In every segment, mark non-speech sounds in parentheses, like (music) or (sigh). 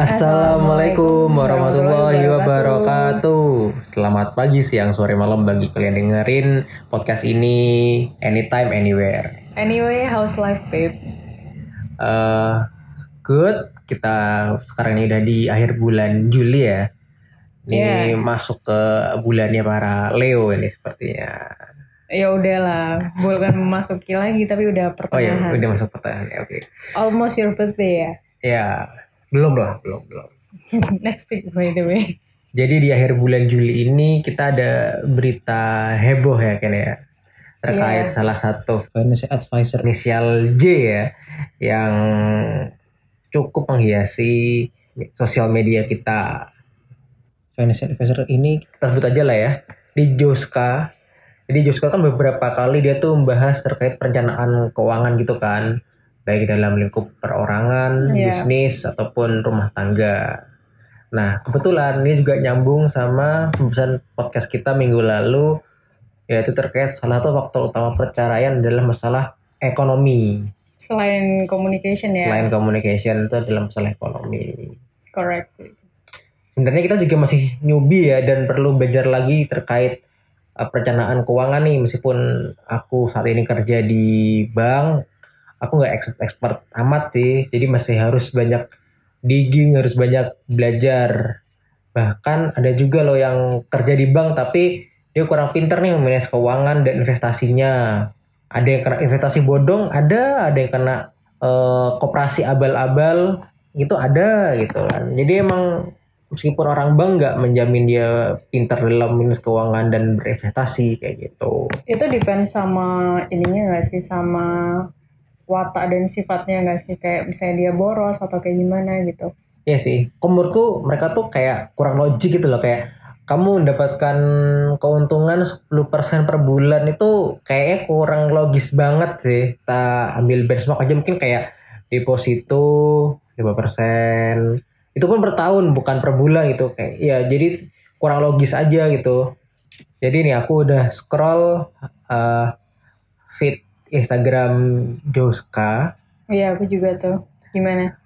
Assalamualaikum warahmatullahi wabarakatuh. Selamat pagi, siang, sore, malam bagi kalian dengerin podcast ini anytime, anywhere. Anyway, how's life, babe? Uh, good. Kita sekarang ini udah di akhir bulan Juli ya. Ini Yeah. masuk ke bulannya para Leo ini sepertinya. Ya udahlah, bukan memasuki lagi tapi udah Oh ya, pertengahan. udah masuk pertanyaan. Oke. Almost your birthday ya. Ya, belum lah, belum, belum. (laughs) Next week by the way. Jadi di akhir bulan Juli ini kita ada berita heboh ya kan ya terkait Iya. salah satu financial advisor inisial J ya yang cukup menghiasi sosial media kita. Financial advisor ini kita sebut aja lah ya di Joska. Jadi Joska kan beberapa kali dia tuh membahas terkait perencanaan keuangan gitu kan baik dalam lingkup perorangan, Iya. bisnis ataupun rumah tangga. Nah, kebetulan ini juga nyambung sama pembahasan podcast kita minggu lalu yaitu terkait salah satu faktor utama perceraian adalah masalah ekonomi. Selain communication ya. Selain communication itu adalah masalah ekonomi. Correct sih. Sebenarnya kita juga masih newbie ya dan perlu belajar lagi terkait uh, perencanaan keuangan nih meskipun aku saat ini kerja di bank, aku nggak expert, expert amat sih. Jadi masih harus banyak digging, harus banyak belajar. Bahkan ada juga loh yang kerja di bank tapi dia kurang pinter nih memanage keuangan dan investasinya. Ada yang kena investasi bodong, ada, ada yang kena eh, koperasi abal-abal, gitu ada gitu kan. Jadi emang meskipun orang bank nggak menjamin dia pinter dalam manage keuangan dan berinvestasi kayak gitu. Itu depend sama ininya gak sih sama watak dan sifatnya gak sih kayak misalnya dia boros atau kayak gimana gitu. Iya sih. Tuh mereka tuh kayak kurang logik gitu loh kayak kamu mendapatkan keuntungan 10% per bulan itu kayaknya kurang logis banget sih. Kita ambil benchmark aja mungkin kayak deposito 5%. Itu pun per tahun bukan per bulan gitu kayak ya jadi kurang logis aja gitu. Jadi nih aku udah scroll uh, feed Instagram Joska Iya, aku juga tuh. Gimana?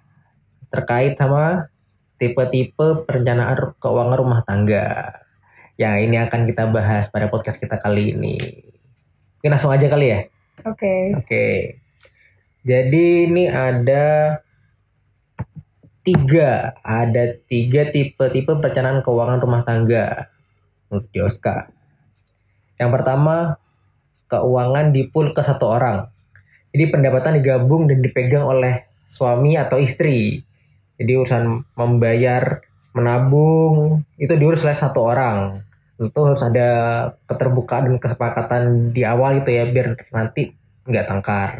terkait sama tipe-tipe perencanaan keuangan rumah tangga. Yang ini akan kita bahas pada podcast kita kali ini. Oke, langsung aja kali ya. Oke. Oke. Jadi ini ada tiga, ada tiga tipe-tipe perencanaan keuangan rumah tangga menurut Dioska. Yang pertama, keuangan dipul ke satu orang. Jadi pendapatan digabung dan dipegang oleh suami atau istri. Jadi urusan membayar, menabung itu diurus oleh satu orang. Tentu harus ada keterbukaan dan kesepakatan di awal itu ya biar nanti nggak tangkar.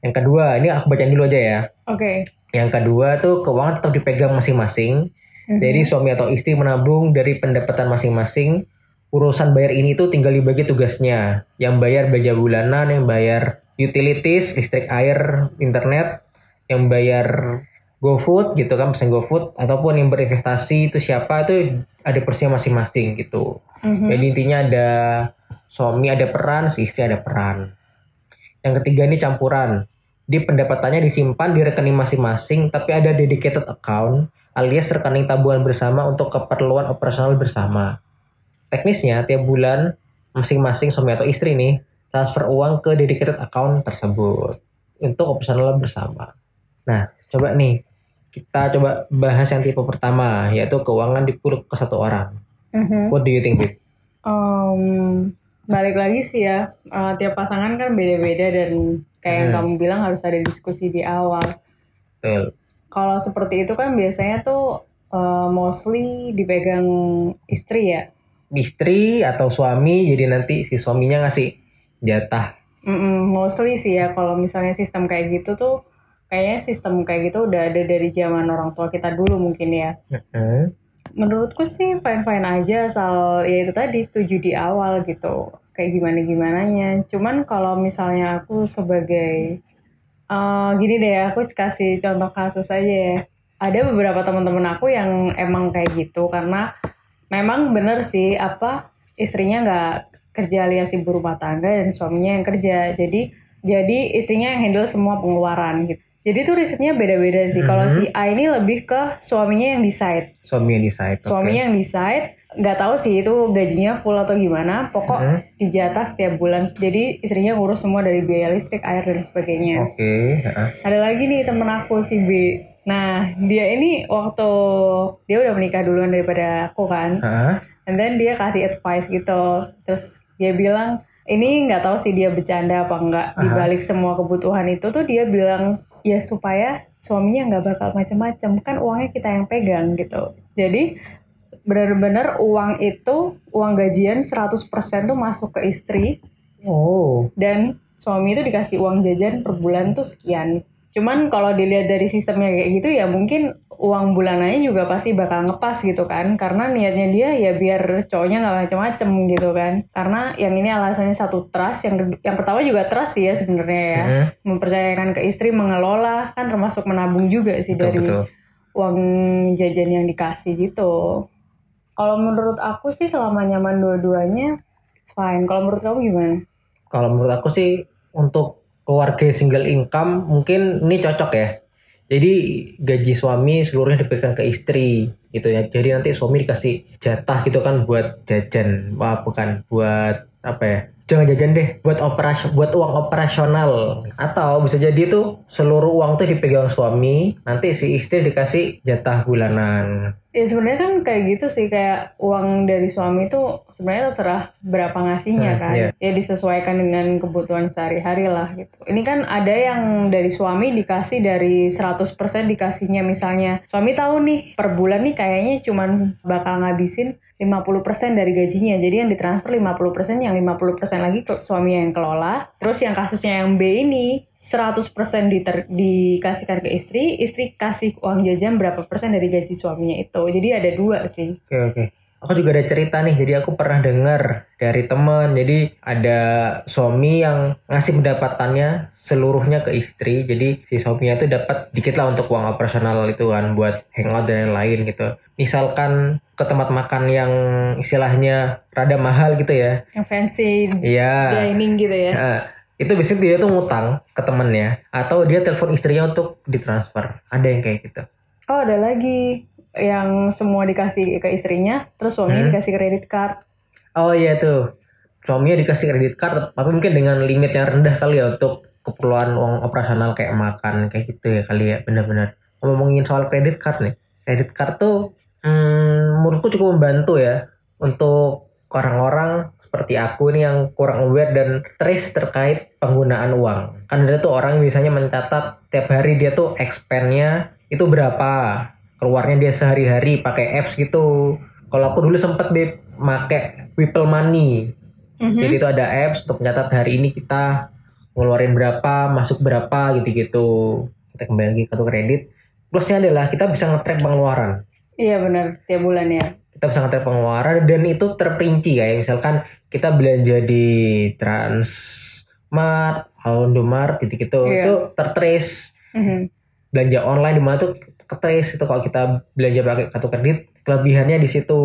Yang kedua, ini aku bacain dulu aja ya. Oke. Yang kedua tuh keuangan tetap dipegang masing-masing. Mhm. Jadi suami atau istri menabung dari pendapatan masing-masing. Urusan bayar ini tuh tinggal dibagi tugasnya. Yang bayar belanja bulanan, yang bayar utilities, listrik, air, internet, yang bayar GoFood gitu kan, pesen GoFood ataupun yang berinvestasi itu siapa itu ada persnya masing-masing gitu. Mhm. Jadi intinya ada suami ada peran, si istri ada peran. Yang ketiga ini campuran. Di pendapatannya disimpan di rekening masing-masing, tapi ada dedicated account alias rekening tabungan bersama untuk keperluan operasional bersama. Teknisnya tiap bulan masing-masing suami atau istri nih transfer uang ke dedicated account tersebut untuk operasional bersama. Nah, coba nih kita coba bahas yang tipe pertama yaitu keuangan dipul ke satu orang. Mhm. What do you think, Bib? Em, balik lagi sih ya, eh, tiap pasangan kan beda-beda dan kayak yang Hmm. kamu bilang harus ada diskusi di awal. Betul. Kalau seperti itu kan biasanya tuh eh, mostly dipegang istri ya. Istri atau suami jadi nanti si suaminya ngasih jatah Mm-mm, mostly sih ya kalau misalnya sistem kayak gitu tuh kayaknya sistem kayak gitu udah ada dari zaman orang tua kita dulu mungkin ya. Heeh. Menurutku sih fine-fine aja asal ya itu tadi setuju di awal gitu. Kayak gimana gimananya. Cuman kalau misalnya aku sebagai eh, gini deh aku kasih contoh kasus aja ya. Ada beberapa teman-teman aku yang emang kayak gitu karena memang bener sih apa istrinya nggak kerja alias ibu rumah tangga dan suaminya yang kerja. Jadi jadi istrinya yang handle semua pengeluaran gitu. Jadi tuh risetnya beda-beda sih. Kalau Mhm. si A ini lebih ke suaminya yang decide. Suami yang decide. Suaminya yang decide. Nggak tahu sih itu gajinya full atau gimana. Pokok Mhm. dijatah setiap bulan. Jadi istrinya ngurus semua dari biaya listrik, air dan sebagainya. Oke. heeh. Ada lagi nih temen aku si B. Nah dia ini waktu dia udah menikah duluan daripada aku kan. Heeh. And then dia kasih advice gitu. Terus dia bilang, ini nggak tahu sih dia bercanda apa enggak. Di balik semua kebutuhan itu tuh dia bilang, ya supaya suaminya nggak bakal macem-macem. Kan uangnya kita yang pegang gitu. Jadi benar-benar uang itu, uang gajian 100% tuh masuk ke istri. Oh. Dan suami itu dikasih uang jajan per bulan tuh sekian. Cuman kalau dilihat dari sistemnya kayak gitu ya mungkin uang bulanannya juga pasti bakal ngepas gitu kan. Karena niatnya dia ya biar cowoknya nggak macem-macem gitu kan. Karena yang ini alasannya satu trust, yang yang pertama juga trust sih ya sebenarnya ya. Mhm. Mempercayakan ke istri mengelola kan termasuk menabung juga sih Betul, dari betul. uang jajan yang dikasih gitu. Kalau menurut aku sih selama nyaman dua-duanya it's fine. Kalau menurut kamu gimana? Kalau menurut aku sih untuk keluarga single income mungkin ini cocok ya. Jadi gaji suami seluruhnya dipegang ke istri gitu ya. Jadi nanti suami dikasih jatah gitu kan buat jajan. Wah bukan buat apa ya? Jangan jajan deh buat operasi buat uang operasional atau bisa jadi tuh seluruh uang tuh dipegang suami nanti si istri dikasih jatah bulanan Ya sebenarnya kan kayak gitu sih kayak uang dari suami itu sebenarnya terserah berapa ngasihnya Hmm, kan. iya. Ya disesuaikan dengan kebutuhan sehari-hari lah gitu. Ini kan ada yang dari suami dikasih dari 100% dikasihnya misalnya suami tahu nih per bulan nih kayaknya cuman bakal ngabisin 50% dari gajinya. Jadi yang ditransfer 50%, yang 50% lagi suami yang kelola. Terus yang kasusnya yang B ini 100% diter- dikasihkan ke istri, istri kasih uang jajan berapa persen dari gaji suaminya itu. Jadi ada dua sih. Oke oke. Aku juga ada cerita nih. Jadi aku pernah dengar dari teman. Jadi ada suami yang ngasih pendapatannya seluruhnya ke istri. Jadi si suaminya itu dapat dikit lah untuk uang operasional itu kan buat hangout dan lain-lain gitu. Misalkan ke tempat makan yang istilahnya rada mahal gitu ya. Yang fancy Iya. dining gitu ya. Nah, itu biasanya dia tuh ngutang ke temennya atau dia telepon istrinya untuk ditransfer. Ada yang kayak gitu. Oh ada lagi yang semua dikasih ke istrinya, terus suaminya dikasih kredit card. Oh iya tuh. Suaminya dikasih kredit card, tapi mungkin dengan limit yang rendah kali ya untuk keperluan uang operasional kayak makan kayak gitu ya kali ya benar-benar. Ngomongin soal kredit card nih, kredit card tuh hmm, menurutku cukup membantu ya untuk orang-orang seperti aku nih yang kurang aware dan trace terkait penggunaan uang. Kan ada tuh orang misalnya mencatat tiap hari dia tuh expand-nya itu berapa, keluarnya dia sehari-hari pakai apps gitu. Kalau aku dulu sempet Beb make People Money. Mhm. Jadi itu ada apps untuk mencatat hari ini kita ngeluarin berapa, masuk berapa gitu-gitu. Kita kembali lagi kartu kredit. Plusnya adalah kita bisa nge-track pengeluaran. Iya benar tiap bulan ya. Kita bisa nge-track pengeluaran dan itu terperinci kayak misalkan kita belanja di Transmart, Alfamart gitu gitu. Iya. Itu tertrace Mhm. belanja online di mana tuh ketrace itu kalau kita belanja pakai kartu kredit kelebihannya di situ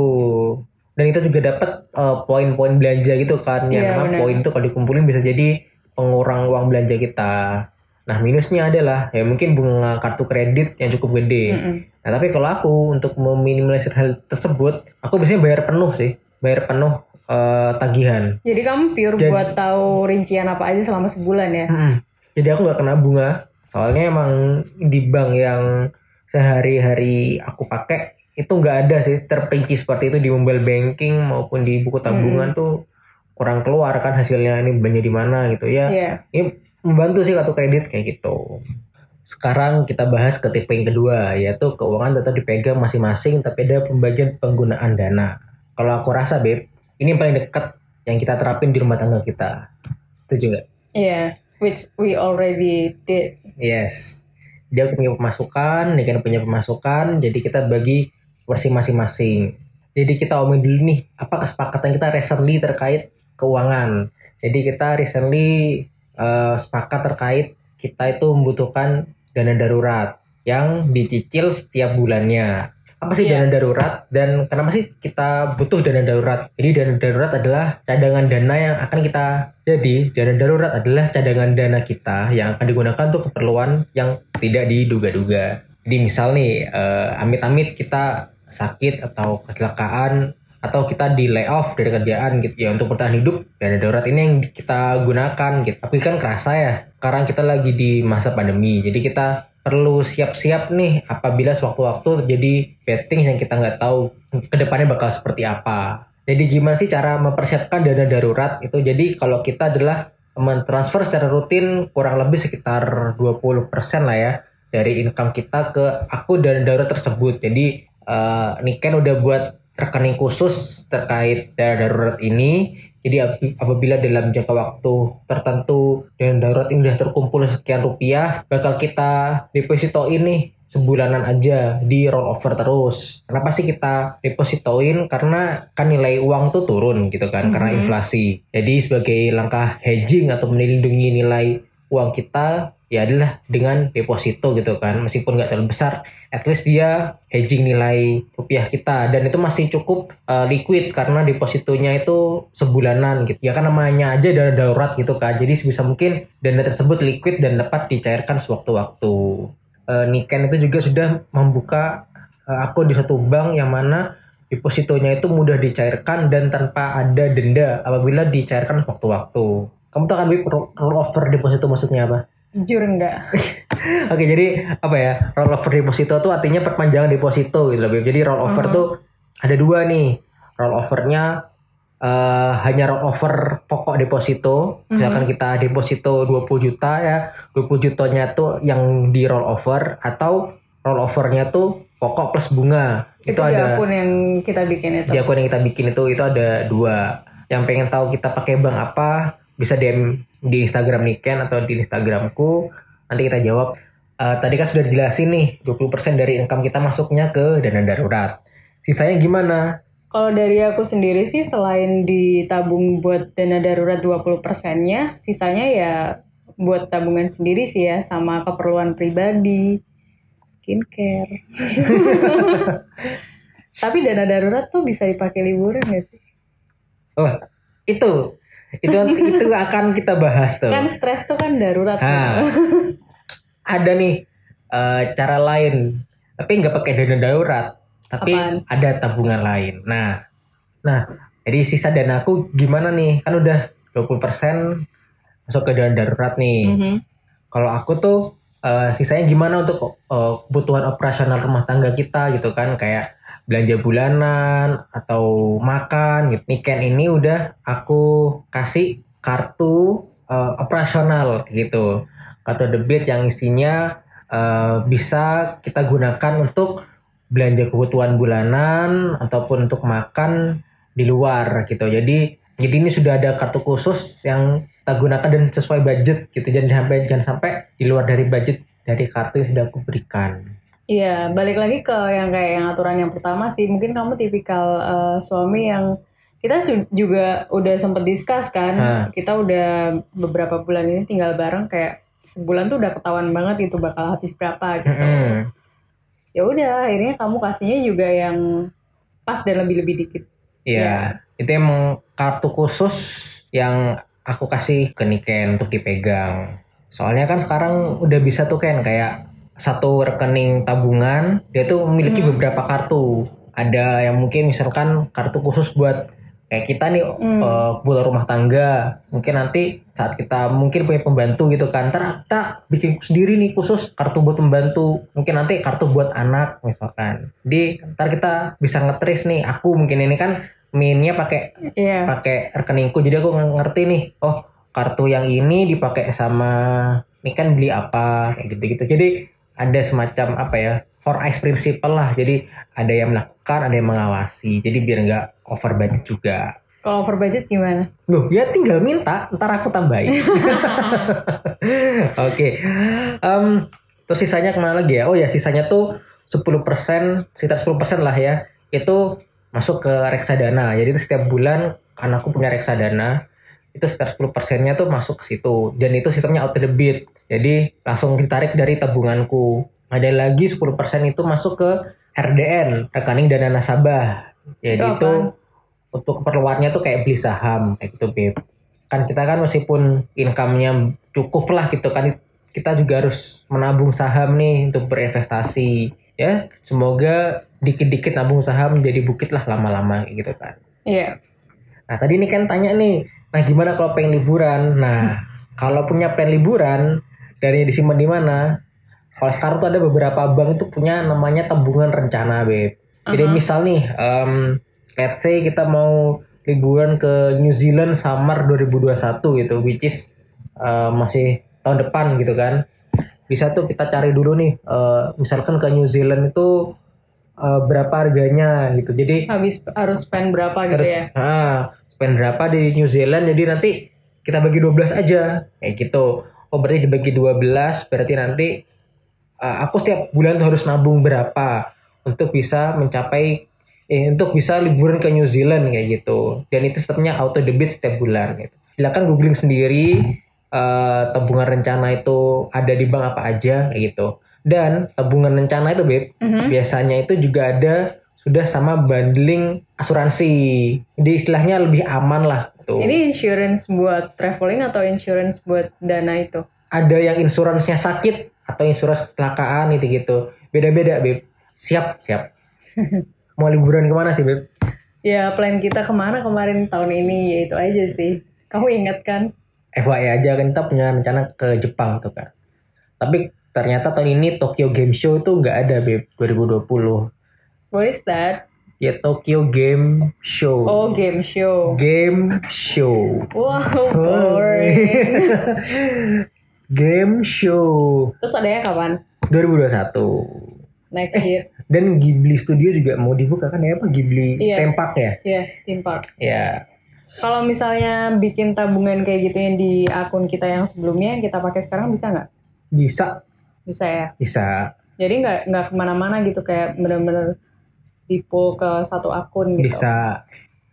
dan itu juga dapat eh, poin-poin belanja gitu kan yang mana benar. poin tuh kalau dikumpulin bisa jadi pengurang uang belanja kita nah minusnya adalah ya mungkin bunga kartu kredit yang cukup gede Mm-mm. nah tapi kalau aku untuk meminimalisir hal tersebut aku biasanya bayar penuh sih bayar penuh eh, tagihan Jadi kamu pure Dan- buat tahu rincian apa aja selama sebulan ya? Mm-mm. Jadi aku nggak kena bunga. Soalnya emang di bank yang sehari-hari aku pakai itu nggak ada sih terperinci seperti itu di mobile banking maupun di buku tabungan tuh kurang keluar kan hasilnya ini belanja di mana gitu ya. Iya. Ini membantu sih kartu kredit kayak gitu. Sekarang kita bahas ke tipe yang kedua yaitu keuangan tetap dipegang masing-masing tapi ada pembagian penggunaan dana. Kalau aku rasa Beb, ini yang paling dekat yang kita terapin di rumah tangga kita. Setuju nggak? Iya. Which we already did. Yes. Dia punya pemasukan, dia kan punya pemasukan, jadi kita bagi porsi masing-masing. Jadi kita omongin dulu nih, apa kesepakatan kita recently terkait keuangan. Jadi kita recently eh, sepakat terkait kita itu membutuhkan dana darurat yang dicicil setiap bulannya. Apa sih Iya. dana darurat dan kenapa sih kita butuh dana darurat? Jadi dana darurat adalah cadangan dana yang akan kita jadi dana darurat adalah cadangan dana kita yang akan digunakan untuk keperluan yang tidak diduga-duga. Jadi misal nih eh, amit-amit kita sakit atau kecelakaan atau kita di layoff dari kerjaan gitu ya untuk bertahan hidup dana darurat ini yang kita gunakan gitu. Tapi kan kerasa ya sekarang kita lagi di masa pandemi jadi kita perlu siap-siap nih apabila sewaktu-waktu terjadi bad things yang kita nggak tahu ke depannya bakal seperti apa. Jadi gimana sih cara mempersiapkan dana darurat itu? Jadi kalau kita adalah mentransfer secara rutin kurang lebih sekitar 20% lah ya dari income kita ke akun dana darurat tersebut. Jadi eh Niken udah buat rekening khusus terkait dana darurat ini. Jadi ap- apabila dalam jangka waktu tertentu dana darurat ini udah terkumpul sekian rupiah, bakal kita deposito ini sebulanan aja di roll over terus. Kenapa sih kita depositoin? Karena kan nilai uang tuh turun gitu kan karena inflasi. Jadi sebagai langkah hedging atau melindungi nilai uang kita ya adalah dengan deposito gitu kan. Meskipun nggak terlalu besar at least dia hedging nilai rupiah kita. Dan itu masih cukup uh, liquid karena depositonya itu sebulanan gitu. Ya kan namanya aja dana darurat gitu kan. Jadi sebisa mungkin dana tersebut liquid dan dapat dicairkan sewaktu-waktu. Uh, Niken itu juga sudah membuka uh, akun di satu bank yang mana depositonya itu mudah dicairkan dan tanpa ada denda apabila dicairkan waktu-waktu kamu tahu kan Bib, roll roll over deposito maksudnya apa? Jujur enggak. (laughs) Oke, jadi apa ya? Roll over deposito tuh artinya perpanjangan deposito gitu loh. Jadi roll over tuh ada dua nih. Roll overnya eh, hanya roll over pokok deposito. Misalkan kita deposito 20 juta ya, 20 jutanya tuh yang di roll over atau roll overnya tuh pokok plus bunga. itu Itu, ada akun yang kita bikin itu. di akun yang kita bikin itu itu ada dua. Yang pengen tahu kita pakai bank apa bisa DM di Instagram Niken atau di Instagramku. Nanti kita jawab. Eh, tadi kan sudah dijelasin nih 20% dari income kita masuknya ke dana darurat. Sisanya gimana? Kalau dari aku sendiri sih selain ditabung buat dana darurat 20 persennya, sisanya ya buat tabungan sendiri sih ya sama keperluan pribadi, skincare. (laughs) Tapi dana darurat tuh bisa dipakai liburan gak sih? Oh, itu itu (laughs) itu akan kita bahas tuh. Kan stres tuh kan darurat. Nah, (laughs) ada nih eh, cara lain, tapi nggak pakai dana darurat, tapi Apaan? ada tabungan lain. Nah, nah, jadi sisa dana aku gimana nih? Kan udah 20% masuk ke dana darurat nih. Mhm. Kalau aku tuh eh, sisanya gimana untuk eh, kebutuhan operasional rumah tangga kita gitu kan, kayak belanja bulanan atau makan gitu. Niken ini udah aku kasih kartu eh, operasional gitu. Kartu debit yang isinya eh, bisa kita gunakan untuk belanja kebutuhan bulanan ataupun untuk makan di luar gitu. Jadi jadi ini sudah ada kartu khusus yang kita gunakan dan sesuai budget gitu. Jangan sampai jangan sampai di luar dari budget dari kartu yang sudah aku berikan. Iya, balik lagi ke yang kayak yang aturan yang pertama sih. Mungkin kamu tipikal eh, suami yang kita juga udah sempet discuss kan. Hah. Kita udah beberapa bulan ini tinggal bareng kayak sebulan tuh udah ketahuan banget itu bakal habis berapa gitu. Mm-mm. Ya udah, akhirnya kamu kasihnya juga yang pas dan lebih-lebih dikit. Iya, itu emang kartu khusus yang aku kasih ke Niken untuk dipegang. Soalnya kan sekarang udah bisa tuh kan kayak satu rekening tabungan dia tuh memiliki beberapa kartu. Ada yang mungkin misalkan kartu khusus buat kayak kita nih eh, kebutuhan rumah tangga. Mungkin nanti saat kita mungkin punya pembantu gitu kan, ntar kita bikin sendiri nih khusus kartu buat pembantu. Mungkin nanti kartu buat anak misalkan. Jadi ntar kita bisa ngetris nih. Aku mungkin ini kan mainnya pakai Iya. pakai rekeningku jadi aku nge- ngerti nih oh kartu yang ini dipakai sama ini kan beli apa kayak gitu-gitu jadi ada semacam apa ya for ice principle lah jadi ada yang melakukan ada yang mengawasi jadi biar nggak over budget juga Kalau over budget gimana? Loh, ya tinggal minta, ntar aku tambahin. (laughs) Oke. Em, terus sisanya ke mana lagi ya? Oh ya, sisanya tuh 10%, sekitar 10% lah ya. Itu masuk ke reksadana. Jadi itu setiap bulan karena aku punya reksadana, itu sekitar 10%-nya tuh masuk ke situ. Dan itu sistemnya auto debit. Jadi langsung ditarik dari tabunganku. Ada lagi 10% itu masuk ke RDN, rekening dana nasabah. Jadi Itu itu, untuk keperluannya tuh kayak beli saham kayak gitu, Beb. Kan kita kan meskipun income-nya cukup lah gitu kan kita juga harus menabung saham nih untuk berinvestasi. Ya, semoga dikit-dikit nabung saham jadi bukit lah lama-lama gitu kan. Iya. Nah tadi ini kan tanya nih, nah gimana kalau pengen liburan? Nah kalau punya plan liburan dari disimpan di mana? Kalau sekarang tuh ada beberapa bank itu punya namanya tabungan rencana, beb. Jadi misal nih, em, let's say kita mau liburan ke New Zealand summer 2021 gitu, which is eh, masih tahun depan gitu kan. Bisa tuh kita cari dulu nih, eh, misalkan ke New Zealand itu eh, berapa harganya gitu. Jadi Habis harus spend berapa gitu terus ya? ah spend berapa di New Zealand jadi nanti kita bagi 12 aja. Kayak gitu. Oh berarti dibagi 12 berarti nanti ah, aku setiap bulan tuh harus nabung berapa untuk bisa mencapai eh untuk bisa liburan ke New Zealand kayak gitu. Dan itu stepnya auto debit setiap bulan gitu. Silakan googling sendiri eh, tabungan rencana itu ada di bank apa aja kayak gitu. Dan tabungan rencana itu beb biasanya itu juga ada sudah sama bundling asuransi. Jadi istilahnya lebih aman lah tuh Ini insurance buat traveling atau insurance buat dana itu? ada yang insuransinya sakit atau insurans kecelakaan itu gitu. Beda-beda beb. Siap siap. (laughs) Mau liburan ke mana sih beb? Ya plan kita ke mana kemarin tahun ini ya itu aja sih. Kamu ingat kan? FYI aja kan kita punya rencana ke Jepang tuh kan tapi ternyata tahun ini Tokyo Game Show itu nggak ada beb 2020 What is that? ya Tokyo Game Show Oh game show. Game Show Wow boring. (laughs) Game Show Terus adanya kapan? 2021 Next year. dan Ghibli Studio juga mau dibuka kan ya apa Ghibli Iya. Tempak ya Ya, theme park. ya Kalau misalnya bikin tabungan kayak gitu yang di akun kita yang sebelumnya yang kita pakai sekarang bisa nggak? bisa Bisa ya. bisa Jadi nggak nggak ke mana-mana gitu kayak bener-bener di pull ke satu akun gitu. bisa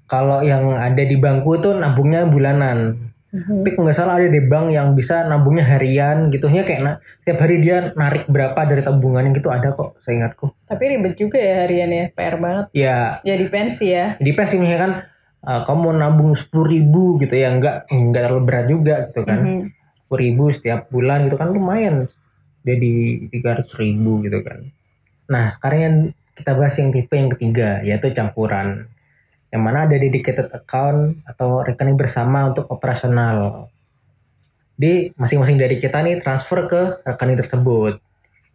kalau yang ada di bangku tuh nabungnya bulanan Mhm. tapi kalau nggak salah ada di bank yang bisa nabungnya harian gitu ya kayak na tiap hari dia narik berapa dari tabungannya gitu ada kok saya ingatku Tapi ribet juga ya harian ya, PR banget. ya Jadi pensi ya. di pes ini kan eh, kamu mau nabung sepuluh ribu gitu ya nggak nggak terlalu berat juga gitu kan Mhm. sepuluh ribu setiap bulan gitu kan lumayan jadi tiga ratus ribu gitu kan nah sekarang yang kita bahas yang tipe yang ketiga yaitu campuran. Yang mana ada dedicated account atau rekening bersama untuk operasional. Di masing-masing dari kita nih transfer ke rekening tersebut.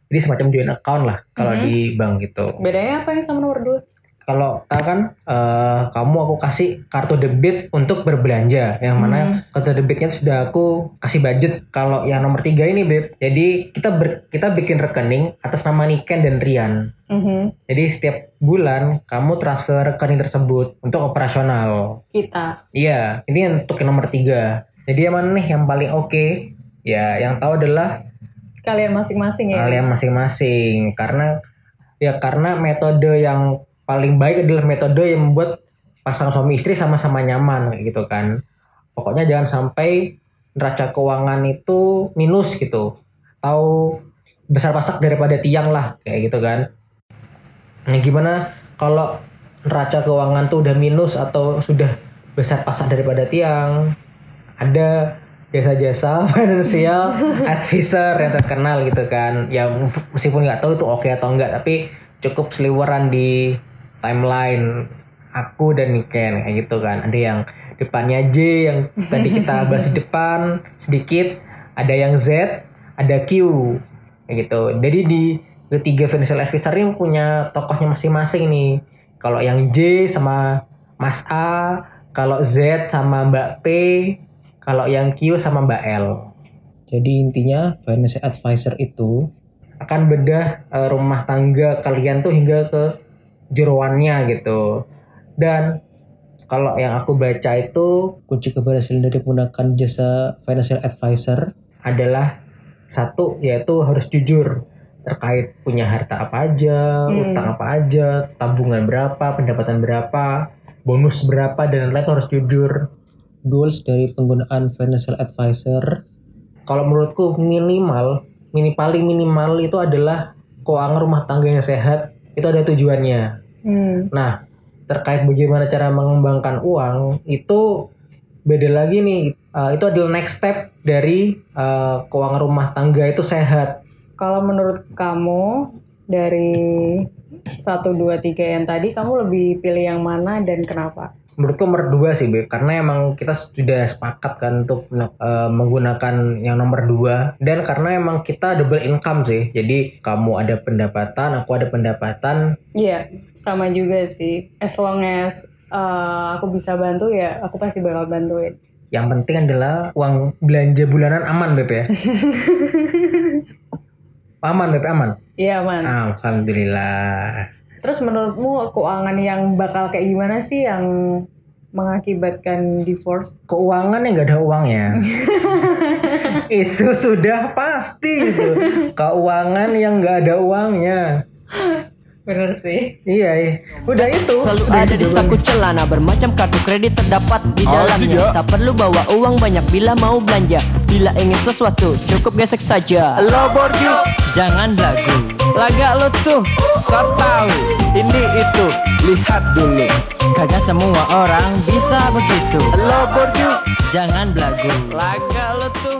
Jadi semacam joint account lah kalau di bank gitu. Bedanya apa yang sama nomor dua? Kalau kita kan eh, kamu aku kasih kartu debit untuk berbelanja. Yang mana kartu debitnya sudah aku kasih budget. Kalau yang nomor tiga ini beb jadi kita ber- kita bikin rekening atas nama Niken dan Rian. Mhm. jadi setiap bulan kamu transfer rekening tersebut untuk operasional. Kita. iya ini untuk yang nomor tiga. Jadi yang mana nih yang paling oke? Ya yang tahu adalah Kalian masing-masing ya. kalian masing-masing. Karena ya karena metode yang paling baik adalah metode yang membuat pasangan suami istri sama-sama nyaman gitu kan. Pokoknya jangan sampai neraca keuangan itu minus gitu. Atau besar pasak daripada tiang lah kayak gitu kan. Nah gimana kalau neraca keuangan tuh udah minus atau sudah besar pasak daripada tiang? Ada jasa-jasa (laughs) financial advisor yang terkenal gitu kan. Ya meskipun nggak tahu itu oke atau enggak tapi cukup seliweran di timeline aku dan Niken kayak gitu kan. Ada yang depannya J yang tadi kita (laughs) bahas di depan sedikit ada yang Z ada Q kayak gitu. Jadi di ketiga financial advisor ini punya tokohnya masing-masing nih. Kalau yang J sama Mas A kalau Z sama Mbak P kalau yang Q sama Mbak L. Jadi intinya financial advisor itu akan bedah eh, rumah tangga kalian tuh hingga ke jeroannya gitu. Dan kalau yang aku baca itu kunci keberhasilan dari menggunakan jasa financial advisor adalah satu yaitu harus jujur terkait punya harta apa aja, utang apa aja, tabungan berapa, pendapatan berapa, bonus berapa dan lain-lain harus jujur. Goals dari penggunaan financial advisor kalau menurutku minimal mini paling minimal itu adalah keuangan rumah tangga yang sehat itu ada tujuannya. Hmm. Nah, terkait bagaimana cara mengembangkan uang itu beda lagi nih. Uh, itu adalah next step dari uh, keuangan rumah tangga itu sehat. Kalau menurut kamu dari satu dua tiga yang tadi kamu lebih pilih yang mana dan kenapa? Menurutku nomor dua sih Beb. Karena emang kita sudah sepakat kan Untuk uh, menggunakan yang nomor dua. Dan karena emang kita double income sih Jadi kamu ada pendapatan Aku ada pendapatan. Iya sama juga sih. As long as uh, aku bisa bantu ya Aku pasti bakal bantuin. Yang penting adalah Uang belanja bulanan aman Beb ya. (laughs) Aman Beb aman? Iya aman. Alhamdulillah Terus menurutmu keuangan yang bakal kayak gimana sih yang mengakibatkan divorce? Keuangan yang gak ada uangnya. (laughs) itu sudah pasti itu. (laughs) Keuangan yang gak ada uangnya. Bener sih. Iya, iya. Udah itu. Selalu Udah ada itu di saku celana bermacam kartu kredit terdapat di dalamnya. Tak perlu bawa uang banyak bila mau belanja. Bila ingin sesuatu cukup gesek saja. Lo borju, jangan lagu. Laga lo tuh, so tahu. Ini itu, lihat dulu. Kagak semua orang bisa begitu. Lo borju, jangan belagu. Laga lo tuh.